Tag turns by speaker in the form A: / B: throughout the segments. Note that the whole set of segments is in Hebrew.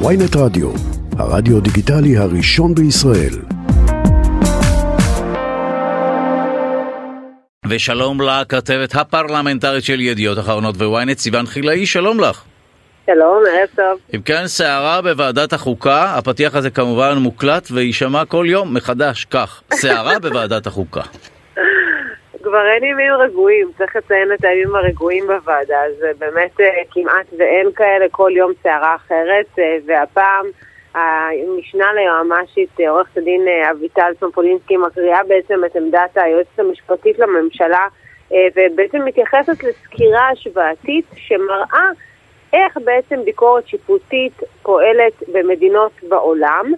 A: ויינט רדיו, הרדיו דיגיטלי הראשון בישראל.
B: ושלום לכתבת הפרלמנטרית של ידיעות אחרונות וויינט, סיון חילאי, שלום לך.
C: שלום, ערב טוב.
B: אם כן, סערה בוועדת החוקה, הפתיח הזה כמובן מוקלט ויישמע כל יום מחדש כך, סערה בוועדת החוקה.
C: כבר אין ימים רגועים, צריך לציין את הימים הרגועים בוועדה, אז באמת אה, כמעט ואין כאלה, כל יום סערה אחרת, אה, והפעם המשנה ליועמ"שית אה, עורכת הדין אביטל סומפולינסקי מקריאה בעצם את עמדת היועצת המשפטית לממשלה ובעצם מתייחסת לסקירה השוואתית שמראה איך בעצם ביקורת שיפוטית פועלת במדינות בעולם.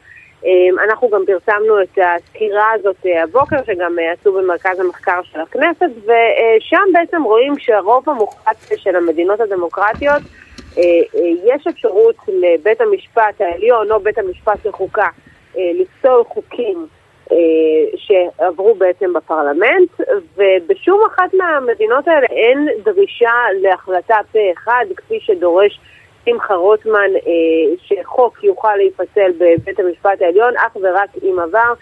C: אמ, אנחנו גם פרסמנו את הסקירה הזאת אה, הבוקר, שגם אה, עשו במרכז המחקר של הכנסת, ושם בעצם רואים שהרוב המוחלט של המדינות הדמוקרטיות, אה, יש אפשרות לבית המשפט העליון או בית המשפט לחוקה לפסול חוקים שעברו בעצם בפרלמנט, ובשום אחת מהמדינות האלה אין דרישה להחלטה פה אחד, כפי שדורש שמחה רוטמן אה, שחוק יוכל להיפסל בבית המשפט העליון אך ורק אם עבר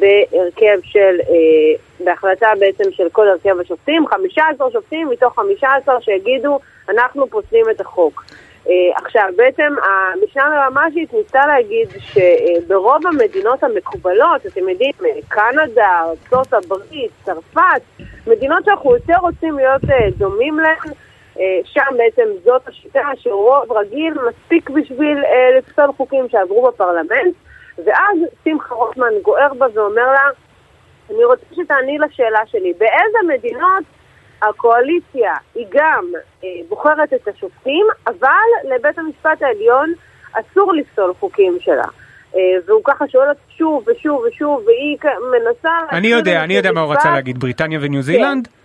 C: בהרכב של, אה, בהחלטה בעצם של כל הרכב השופטים, 15 שופטים מתוך 15 שיגידו אנחנו פוסלים את החוק. אה, עכשיו, בעצם המשנה ליועמ"שית ניסתה להגיד שברוב המדינות המקובלות, אתם יודעים, קנדה, ארצות הברית, צרפת, מדינות שאנחנו יותר רוצים להיות דומים להן, שם בעצם זאת השיטה שרוב רגיל מספיק בשביל אה, לפסול חוקים שעברו בפרלמנט, ואז שמחה רוטמן גוער בה ואומר לה, אני רוצה שתעני לשאלה שלי, באיזה מדינות הקואליציה היא גם אה, בוחרת את השופטים, אבל לבית המשפט העליון אסור לפסול חוקים שלה. אה, והוא ככה שואל אותי שוב ושוב ושוב, והיא מנסה...
D: אני יודע, אני יודע מה הוא רצה להגיד, בריטניה וניו זילנד? כן.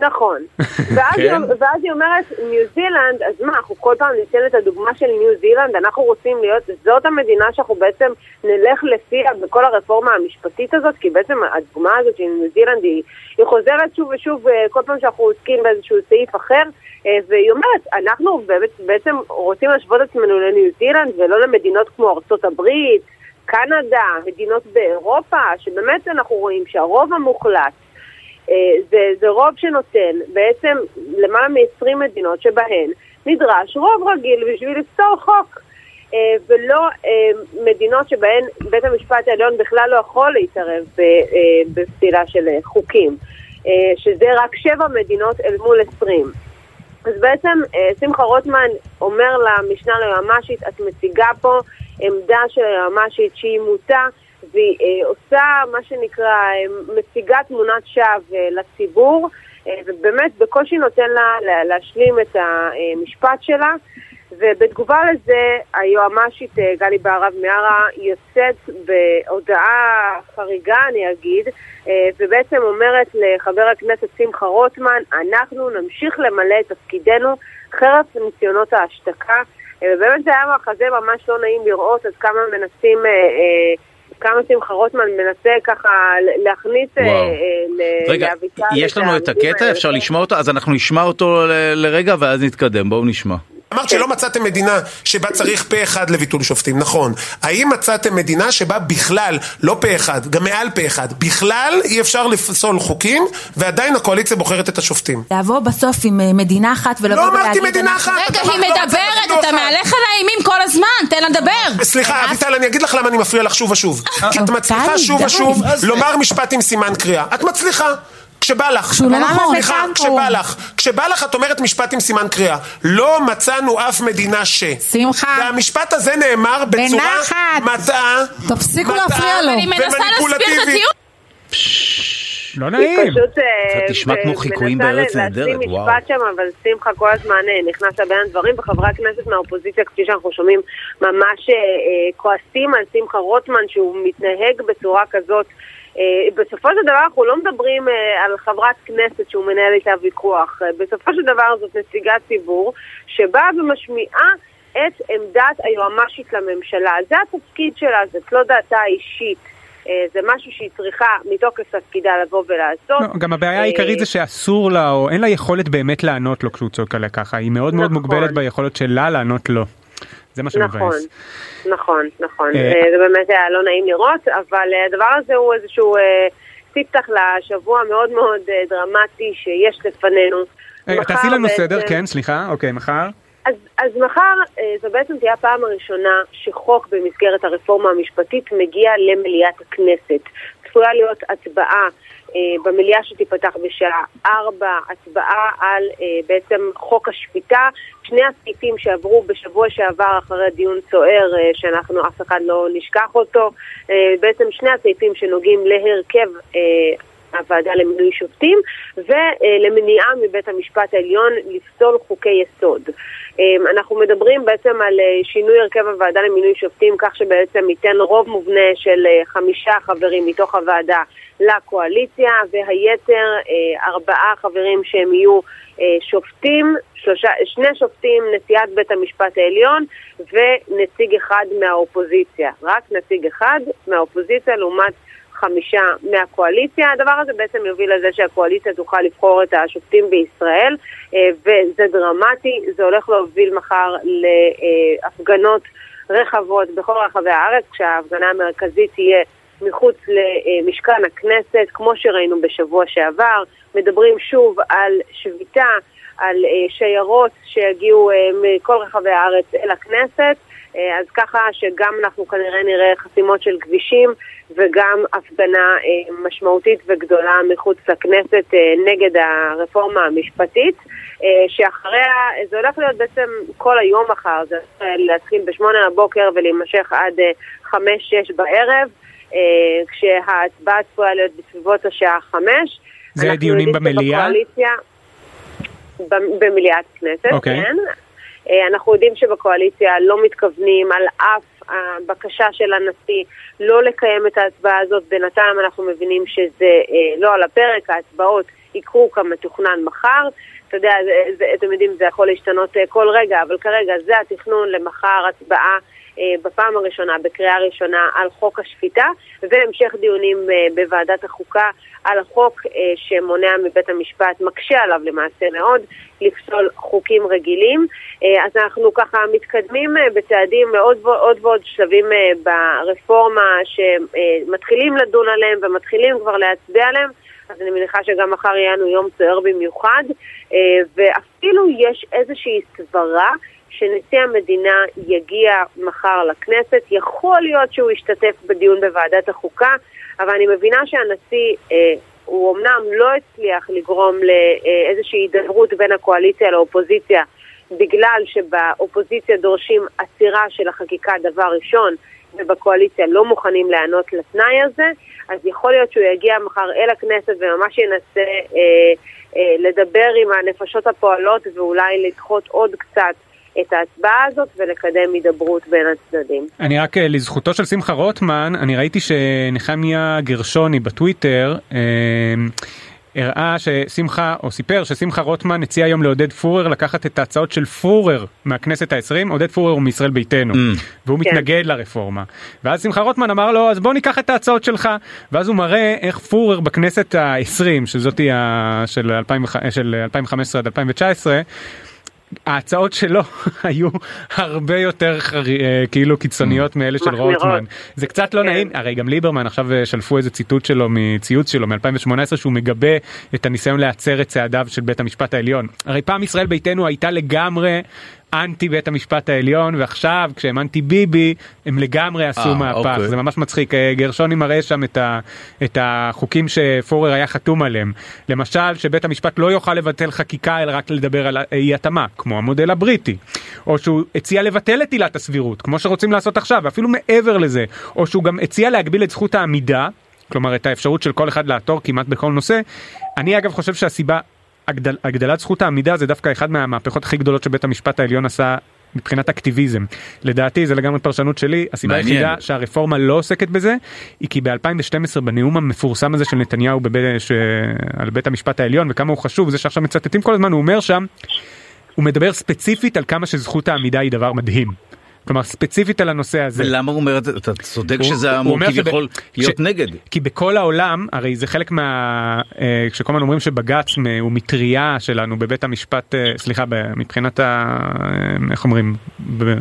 C: נכון. ואז, כן. היא, ואז היא אומרת, ניו זילנד, אז מה, אנחנו כל פעם ניתן את הדוגמה של ניו זילנד, אנחנו רוצים להיות, זאת המדינה שאנחנו בעצם נלך לפיה בכל הרפורמה המשפטית הזאת, כי בעצם הדוגמה הזאת של ניו זילנד היא, היא חוזרת שוב ושוב אה, כל פעם שאנחנו עוסקים באיזשהו סעיף אחר, אה, והיא אומרת, אנחנו בעצם רוצים להשוות את עצמנו לניו זילנד ולא למדינות כמו ארצות הברית, קנדה, מדינות באירופה, שבאמת אנחנו רואים שהרוב המוחלט זה, זה רוב שנותן בעצם למעלה מ-20 מדינות שבהן נדרש רוב רגיל בשביל לפתור חוק. אה, ולא אה, מדינות שבהן בית המשפט העליון בכלל לא יכול להתערב בפסילה של חוקים, שזה רק שבע מדינות אל מול עשרים. אז בעצם שמחה רוטמן אומר למשנה ליועמ"שית, את מציגה פה עמדה של היועמ"שית שהיא מוטה והיא אה, עושה מה שנקרא, אה, מציגה תמונת שווא אה, לציבור, ובאמת בקושי נותן לה להשלים את המשפט שלה. ובתגובה לזה, היועמ"שית גלי בהרב מיארה יוצאת בהודעה חריגה, אני אגיד, ובעצם אומרת לחבר הכנסת שמחה רוטמן, אנחנו נמשיך למלא את תפקידנו חרף ניסיונות ההשתקה. ובאמת זה היה מחזה ממש לא נעים לראות עד כמה מנסים כמה שמחה רוטמן מנסה ככה להכניס
B: אה, אה, רגע, יש לנו את הקטע, אפשר לשמוע אותו? אז אנחנו נשמע אותו לרגע ואז נתקדם, בואו נשמע.
E: אמרת שלא מצאתם מדינה שבה צריך פה אחד לביטול שופטים, נכון. האם מצאתם מדינה שבה בכלל, לא פה אחד, גם מעל פה אחד, בכלל אי אפשר לפסול חוקים, ועדיין הקואליציה בוחרת את השופטים?
F: לבוא בסוף עם אה, מדינה אחת ולבוא
E: ולהגיד... לא אמרתי מדינה אחת!
F: רגע, היא לא מדברת, אתה מהלך על האימים כל הזמן, תן לה לדבר!
E: סליחה, אביטל, אני אגיד לך למה אני מפריע לך שוב ושוב. כי את מצליחה שוב ושוב לומר משפט עם סימן קריאה. את מצליחה. כשבא לך.
F: שהוא לא נכון.
E: סליחה, כשבא לך. כשבא לך את אומרת משפט עם סימן קריאה. לא מצאנו אף מדינה ש...
F: שמחה.
E: והמשפט הזה נאמר בצורה מטעה,
F: תפסיקו להפריע לו.
E: אני מנסה להסביר את הטיעון.
D: לא נעים.
B: קצת נשמע כמו חיקויים בארץ נהדרת, וואו.
C: מנסה משפט שם, אבל שמחה כל הזמן אה, נכנס לבין הדברים, וחברי הכנסת מהאופוזיציה, כפי שאנחנו שומעים, ממש אה, אה, כועסים על שמחה רוטמן, שהוא מתנהג בצורה כזאת. אה, בסופו של דבר אנחנו לא מדברים אה, על חברת כנסת שהוא מנהל איתה ויכוח. אה, בסופו של דבר זאת נציגת ציבור שבאה ומשמיעה את עמדת היועמ"שית לממשלה. זה התפקיד שלה, זאת לא דעתה האישית. זה משהו שהיא צריכה מתוקף תפקידה לבוא ולעשות.
D: לא, גם הבעיה העיקרית זה שאסור לה, או אין לה יכולת באמת לענות לו כשהוא צועק עליה ככה, היא מאוד מאוד נכון. מוגבלת ביכולת שלה לענות לו. זה מה שמבאס.
C: נכון, נכון, נכון.
D: אה,
C: אה, זה באמת היה לא נעים לראות, אבל אה, הדבר הזה הוא איזשהו אה, ספתח לשבוע מאוד מאוד אה, דרמטי שיש לפנינו.
D: תעשי לנו סדר, כן, סליחה, אוקיי, מחר.
C: אז, אז מחר אה, זו בעצם תהיה הפעם הראשונה שחוק במסגרת הרפורמה המשפטית מגיע למליאת הכנסת. צפויה להיות הצבעה אה, במליאה שתיפתח בשעה 4, הצבעה על אה, בעצם חוק השפיטה. שני הסעיפים שעברו בשבוע שעבר אחרי דיון סוער, שאנחנו אף אחד לא נשכח אותו, בעצם שני הסעיפים שנוגעים להרכב הוועדה למינוי שופטים ולמניעה מבית המשפט העליון לפסול חוקי יסוד. אמ, אנחנו מדברים בעצם על אה, שינוי הרכב הוועדה למינוי שופטים כך שבעצם ייתן רוב מובנה של אה, חמישה חברים מתוך הוועדה לקואליציה והיתר אה, ארבעה חברים שהם יהיו שופטים, שלושה, שני שופטים, נשיאת בית המשפט העליון ונציג אחד מהאופוזיציה. רק נציג אחד מהאופוזיציה לעומת חמישה מהקואליציה. הדבר הזה בעצם יוביל לזה שהקואליציה תוכל לבחור את השופטים בישראל, אה, וזה דרמטי, זה הולך להוביל מחר להפגנות רחבות בכל רחבי הארץ, כשההפגנה המרכזית תהיה מחוץ למשכן הכנסת, כמו שראינו בשבוע שעבר. מדברים שוב על שביתה, על אה, שיירות שיגיעו אה, מכל רחבי הארץ אל הכנסת. אה, אז ככה שגם אנחנו כנראה נראה חסימות של כבישים וגם הפגנה אה, משמעותית וגדולה מחוץ לכנסת אה, נגד הרפורמה המשפטית, שאחריה, זה הולך להיות בעצם כל היום מחר, זה להתחיל בשמונה לבוקר ולהימשך עד חמש-שש בערב, כשההצבעה צפויה להיות בסביבות השעה חמש.
D: זה דיונים במליאה?
C: במליאת כנסת,
D: אוקיי.
C: כן. אה, אנחנו יודעים שבקואליציה לא מתכוונים על אף הבקשה של הנשיא לא לקיים את ההצבעה הזאת. בינתיים אנחנו מבינים שזה אה, לא על הפרק, ההצבעות יקרו כמתוכנן מחר. אתה יודע, זה, אתם יודעים, זה יכול להשתנות אה, כל רגע, אבל כרגע זה התכנון למחר הצבעה בפעם הראשונה, בקריאה ראשונה, על חוק השפיטה, והמשך דיונים אה, בוועדת החוקה על החוק אה, שמונע מבית המשפט, מקשה עליו למעשה מאוד, לפסול חוקים רגילים. אה, אז אנחנו ככה מתקדמים אה, בצעדים לעוד ו- עוד ועוד שלבים אה, ברפורמה שמתחילים לדון עליהם ומתחילים כבר להצביע עליהם. אז אני מניחה שגם מחר יהיה לנו יום סוער במיוחד, אה, ואפילו יש איזושהי סברה שנשיא המדינה יגיע מחר לכנסת. יכול להיות שהוא ישתתף בדיון בוועדת החוקה, אבל אני מבינה שהנשיא, אה, הוא אמנם לא הצליח לגרום לאיזושהי הידברות בין הקואליציה לאופוזיציה, בגלל שבאופוזיציה דורשים עצירה של החקיקה דבר ראשון, ובקואליציה לא מוכנים להיענות לתנאי הזה, אז יכול להיות שהוא יגיע מחר אל הכנסת וממש ינסה אה, אה, לדבר עם הנפשות הפועלות ואולי לדחות עוד קצת את ההצבעה הזאת ולקדם הידברות בין הצדדים.
D: אני רק אה, לזכותו של שמחה רוטמן, אני ראיתי שנחמיה גרשוני בטוויטר אה, הראה ששמחה, או סיפר ששמחה רוטמן הציע היום לעודד פורר לקחת את ההצעות של פורר מהכנסת העשרים, עודד פורר הוא מישראל ביתנו,
B: Mm.
D: והוא
C: כן.
D: מתנגד לרפורמה. ואז שמחה רוטמן אמר לו, אז בוא ניקח את ההצעות שלך, ואז הוא מראה איך פורר בכנסת העשרים, שזאתי ה- של 2005 של 2015 עד 2019, ההצעות שלו היו הרבה יותר. אה, כאילו קיצוניות מאלה של. רוטמן. זה קצת לא
C: כן.
D: נעים, הרי גם ליברמן עכשיו אה, שלפו איזה ציטוט שלו מציוץ שלו מ-2018 שהוא מגבה את הניסיון להצר את צעדיו של בית המשפט העליון. הרי פעם ישראל ביתנו הייתה לגמרי אנטי בית המשפט העליון ועכשיו כשהם אנטי ביבי הם לגמרי עשו
B: אה,
D: מהפך.
B: אוקיי.
D: זה ממש מצחיק. אה, גרשוני מראה שם את, ה, את החוקים שפורר היה חתום עליהם. למשל שבית המשפט לא יוכל לבטל חקיקה אלא רק לדבר על אי התאמה כמו המודל הבריטי. או שהוא הציע לבטל את עילת הסבירות כמו שרוצים לעשות עכשיו ואפילו מעבר לזה. או שהוא גם הציע להגביל את זכות העמידה כלומר את האפשרות של כל אחד לעתור כמעט בכל נושא. אני אגב חושב שהסיבה הגדל, הגדלת זכות העמידה זה דווקא אחד מהמהפכות הכי גדולות שבית המשפט העליון עשה מבחינת אקטיביזם. לדעתי זה לגמרי פרשנות שלי, הסיבה
B: מעניין.
D: היחידה שהרפורמה לא עוסקת בזה היא כי ב-2012 בנאום המפורסם הזה של נתניהו בבית, ש... על בית המשפט העליון וכמה הוא חשוב, זה שעכשיו מצטטים כל הזמן, הוא אומר שם, הוא מדבר ספציפית על כמה שזכות העמידה היא דבר מדהים. כלומר ספציפית על הנושא הזה.
B: ולמה הוא אומר את זה? אתה צודק
D: הוא-
B: שזה אמור כביכול להיות
D: ש-
B: נגד.
D: כי בכל העולם, הרי זה חלק מה... אה, כשכל הזמן אומרים שבג"ץ הוא מטריה שלנו בבית המשפט, אה, סליחה, מבחינת ה... אה, איך אומרים? ב-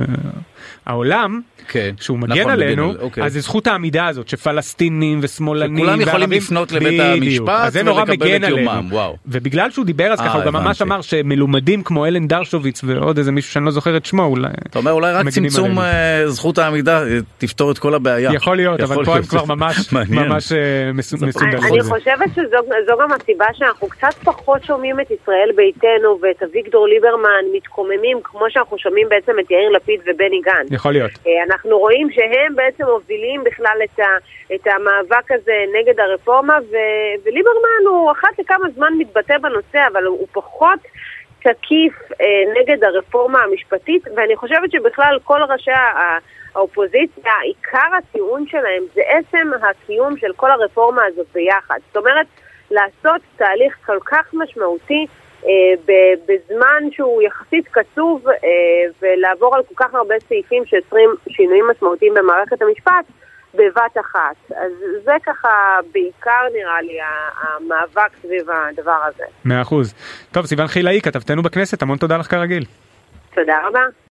D: העולם,
B: כן.
D: שהוא מגן
B: נכון,
D: עלינו,
B: מגן אוקיי.
D: אז זה זכות העמידה הזאת שפלסטינים ושמאלנים
B: שכולם יכולים לפנות לבית. המשפט
D: אז זה נורא
B: ולקבל
D: מגן
B: את
D: עלינו.
B: יומם, וואו.
D: ובגלל שהוא דיבר אז
B: אה,
D: ככה הוא גם ממש. אמר שמלומדים כמו אלן דרשוביץ ועוד איזה מישהו שאני לא זוכר את שמו אולי.
B: אתה אומר אולי רק
D: מגנים
B: צמצום. אה, זכות העמידה אה, תפתור את כל הבעיה.
D: יכול להיות, אבל פה הם. כבר ממש. ממש אה, מסו- מסודרים.
C: אני חושבת שזו זו גם הסיבה שאנחנו קצת פחות שומעים את ישראל ביתנו ואת אביגדור ליברמן מתקוממים כמו שאנחנו שומעים בעצם את יאיר לפיד ובני גנץ.
D: יכול להיות.
C: אנחנו רואים שהם בעצם מובילים בכלל את, ה, את המאבק הזה נגד הרפורמה, ו, וליברמן הוא אחת לכמה זמן מתבטא בנושא, אבל הוא פחות תקיף אה, נגד הרפורמה המשפטית, ואני חושבת שבכלל כל ראשי האופוזיציה, עיקר הטיעון שלהם זה עצם הקיום של כל הרפורמה הזאת ביחד. זאת אומרת, לעשות תהליך כל כך משמעותי אה, בזמן שהוא יחסית קצוב אה, ולעבור על כל כך הרבה סעיפים שיוצרים שינויים משמעותיים במערכת המשפט בבת אחת. אז זה ככה בעיקר נראה לי המאבק סביב הדבר הזה.
D: מאה אחוז. טוב, סיון חילאי, כתבתנו בכנסת, המון תודה לך כרגיל.
C: תודה רבה.